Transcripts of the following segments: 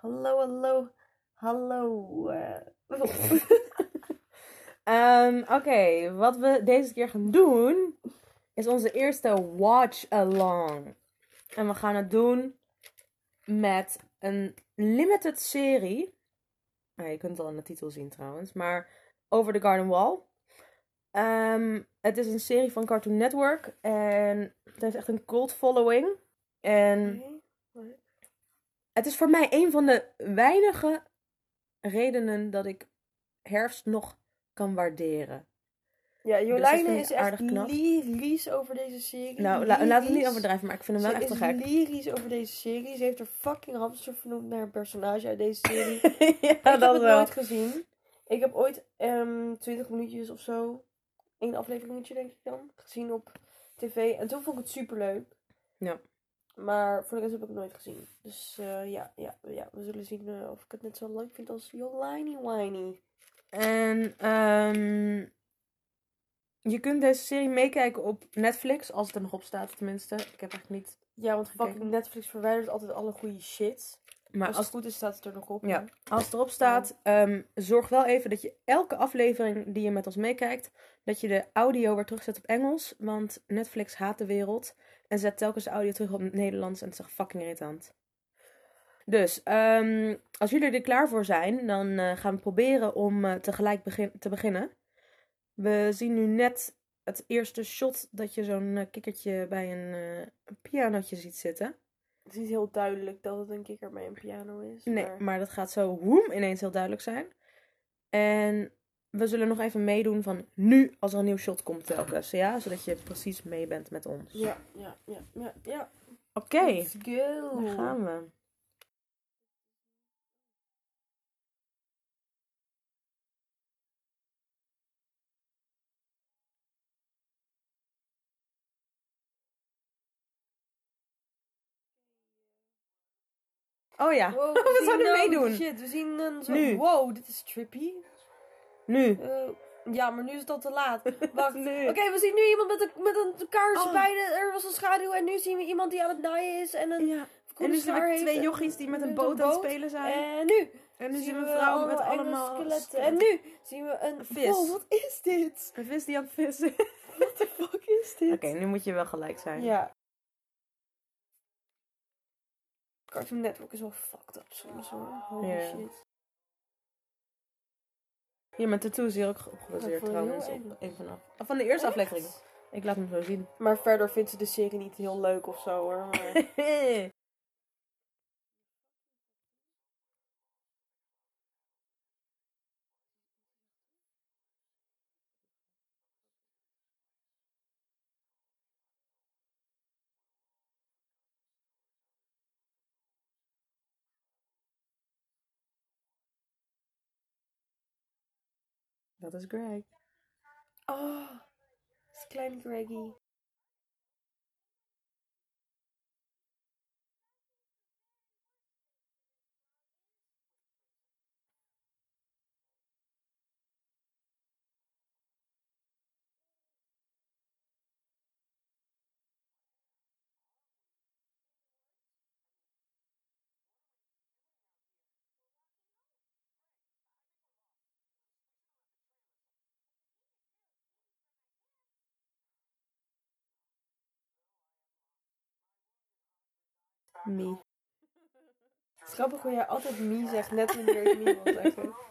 Hallo, hallo, hallo. eh. Ehm, Oké, wat we deze keer gaan doen is onze eerste watch along. En we gaan het doen met een limited serie. Nou, je kunt het al in de titel zien trouwens, maar Over the Garden Wall. Ehm, het is een serie van Cartoon Network en het heeft echt een cult following. En het is voor mij een van de weinige redenen dat ik herfst nog kan waarderen. Ja, Dus Jolijne ik is echt lyrisch over deze serie. Nou, la- laten we het niet overdrijven, maar ik vind hem wel Ze echt te is gek. lyrisch over deze serie. Ze heeft er fucking hamster vernoemd naar een personage uit deze serie. ja, ik heb dat het wel. nooit gezien. Ik heb ooit ehm 20 minuutjes of zo, één afleveringetje denk ik dan, gezien op tv. En toen vond ik het super leuk. Ja. Maar voor de rest heb ik het nooit gezien. Dus eh, ja, ja, ja, we zullen zien eh, of ik het net zo leuk vind als Jolini Whiny. En ehm, je kunt deze serie meekijken op Netflix, als het er nog op staat tenminste. Ik heb eigenlijk niet... Ja, want fucking. Netflix verwijdert altijd alle goede shit. Maar als als, het goed is, staat het er nog op. Ja. hè? als het erop staat, ehm, zorg wel even dat je elke aflevering die je met ons meekijkt, dat je de audio weer terugzet op Engels. Want Netflix haat de wereld en zet telkens de audio terug op het Nederlands en het is echt fucking irritant. Dus, ehm, als jullie er klaar voor zijn, dan eh, gaan we proberen om eh, tegelijk begin te beginnen. We zien nu net het eerste shot dat je zo'n eh, kikkertje bij een eh pianotje ziet zitten. Het is niet heel duidelijk dat het een kikker bij een piano is. Nee, maar... maar dat gaat zo woem ineens heel duidelijk zijn. En we zullen nog even meedoen van nu als er een nieuw shot komt telkens. Ja, zodat je precies mee bent met ons. Ja, ja, ja, ja, ja. Oké, Let's go. daar gaan we. Oh ja, Wow, we zien zouden nou- meedoen. Shit, we zien een zo... Nu. Wow, dit is trippy. Nu. Eh, ja, maar nu is het al te laat. Wacht. Nu. Oké, we zien nu iemand met een, met een kaars Oh. bij de... Er was een schaduw en nu zien we iemand die aan het naaien is en een... Ja. En nu zien we twee jochies die met een boot aan het spelen zijn. En nu En nu zien we we een vrouw met allemaal skeletten. En nu zien we een... vis. Wow, wat is dit? Een vis die aan het vissen. What the fuck is dit? Oké, nu moet je wel gelijk zijn. Ja. Cartoon Network is wel fucked up soms hoor. Holy shit. Hier met tattoo is hier ook gebaseerd trouwens. Op eng. een van, de, van de eerste Echt? aflevering. Ik laat hem zo zien. Maar verder vindt ze de serie niet heel leuk of zo hoor. Maar... Dat is Greg. Oh, dat is klein Greggy. Me. Het is grappig hoe jij altijd me zegt, net wanneer ik me wil zeggen.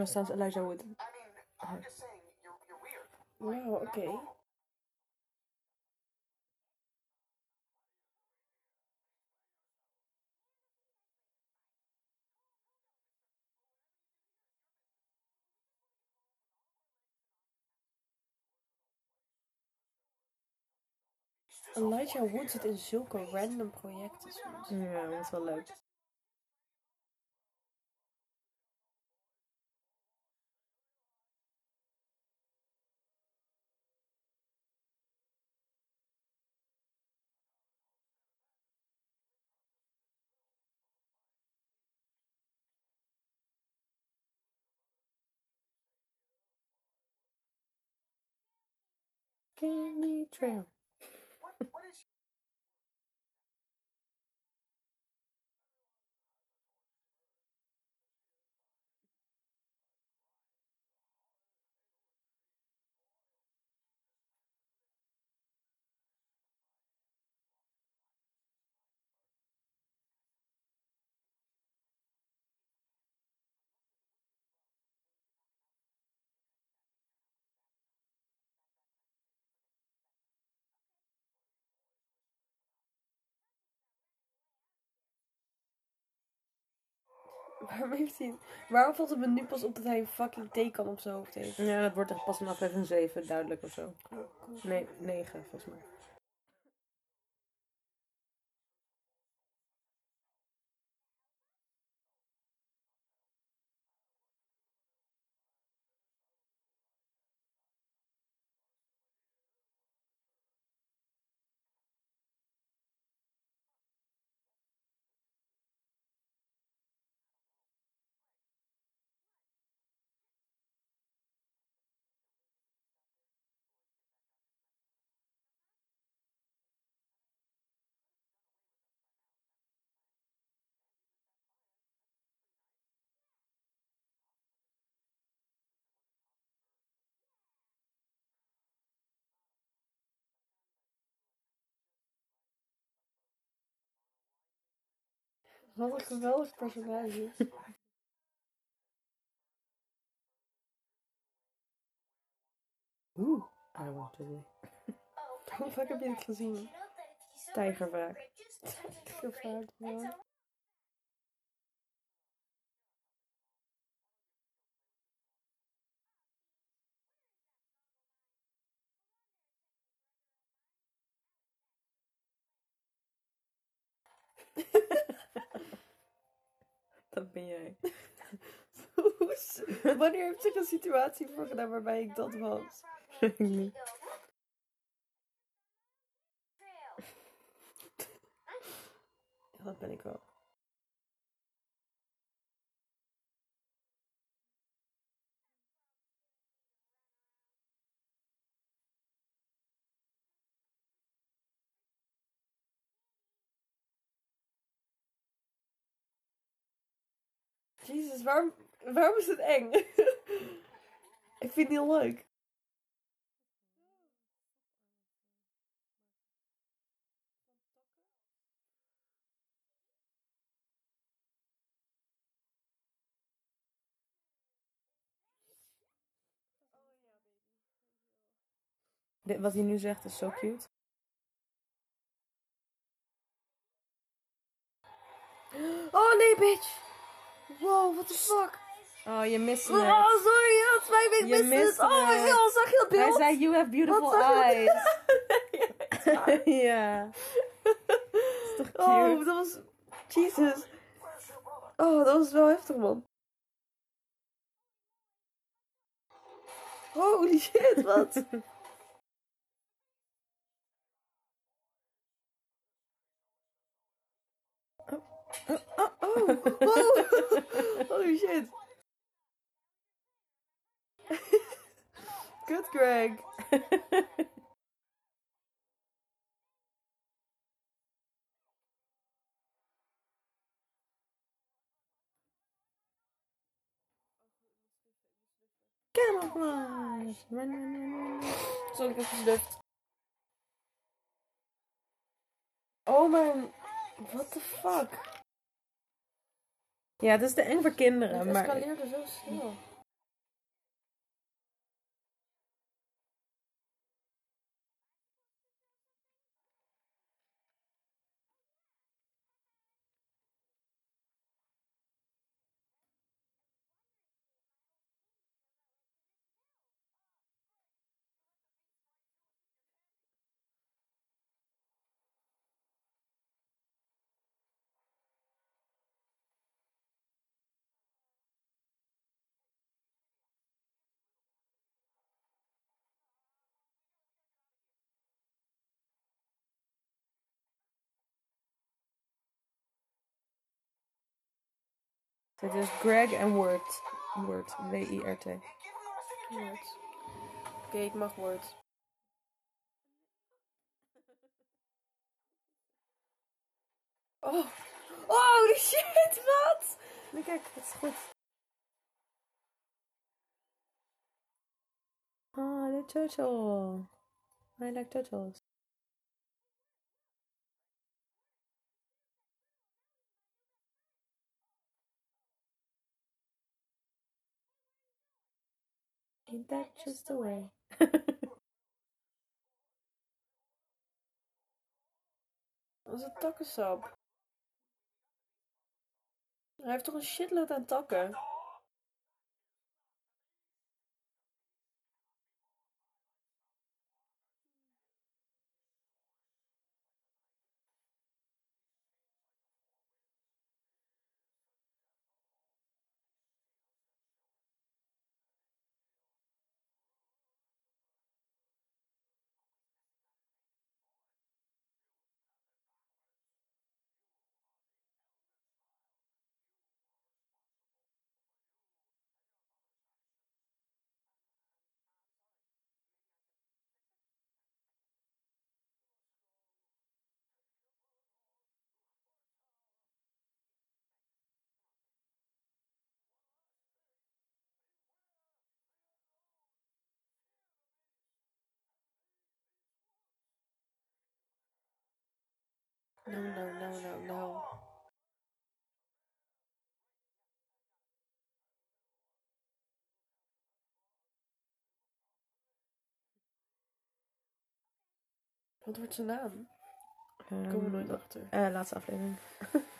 No, sounds Elijah Wood. I mean, I'm wow, okay. Elijah Wood zit in zulke random projecten soms. Ja, dat is wel leuk. Candy Trail. Waarom heeft hij... Waarom valt het me nu pas op dat hij een fucking teken op zijn hoofd heeft? Ja, dat wordt echt pas in aflevering 7 duidelijk of zo. Cool. Nee, 9 volgens mij. Wat een geweldig personage. Oeh, I want to be. Hoe vaak heb je dit gezien? Tijgervaak. Gevaarlijk, ja. Dat ben jij. Wanneer heeft zich een situatie voorgedaan waarbij ik dat was? Dat ben ik wel. Jezus, waarom, waarom is het eng? ik vind het heel leuk. Dit- Wat hij nu zegt is zo cute. Oh nee, bitch! Wow, what the fuck? Oh, je mist Oh, het. sorry, dat spijt me. Ik Je miste het. miste Oh my god, zag je dat Hij beeld? zei, you have beautiful eyes. ja. is toch cute? Oh, dat was... Jesus. Oh, dat was wel heftig, man. Holy shit, wat? Oh, oh, oh. Oh, Holy shit. Good, Greg. Camouflage. Run, run, run, run. Oh mijn... What the fuck? Ja, het is te eng voor kinderen. Het maar escaleerde zo snel. Dit is Greg en Word. Word. W-I-R-T. Woord. Oké, ik mag woord. Oh. Oh, shit, wat? Nee, kijk, het is goed. Ah, de turtle. I like turtles. Ain't that just the way? Een takkensap. Hij heeft toch een shitload aan takken? No, no, no, no, no. Wat wordt zijn naam? Komen we nooit achter. Eh, laatste aflevering.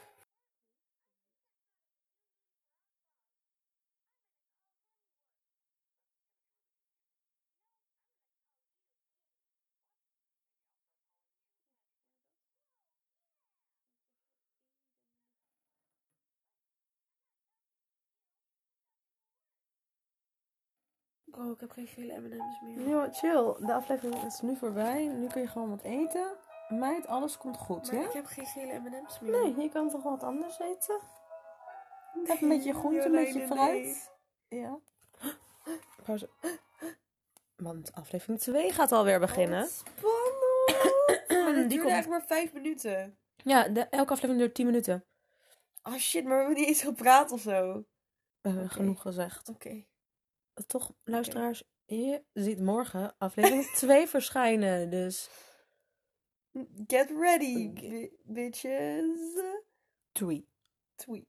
Oh, ik heb geen gele M&M's meer. Ja, chill. De aflevering is nu voorbij. Nu kun je gewoon wat eten. Meid, alles komt goed, Maar ja? ik heb geen gele M&M's meer. Nee, je kan toch wat anders eten? Even een beetje groente, een beetje fruit. Ja. Pauze. Want aflevering 2 gaat alweer beginnen. Spannend! maar dat komt- echt maar vijf minuten. Ja, de, elke aflevering duurt 10 minuten. Oh shit, maar we hebben niet eens gepraat of zo. We hebben genoeg gezegd. Oké. Toch, luisteraars, je ziet morgen aflevering 2 verschijnen. Dus Get ready, bi- bitches. twee. Tweet.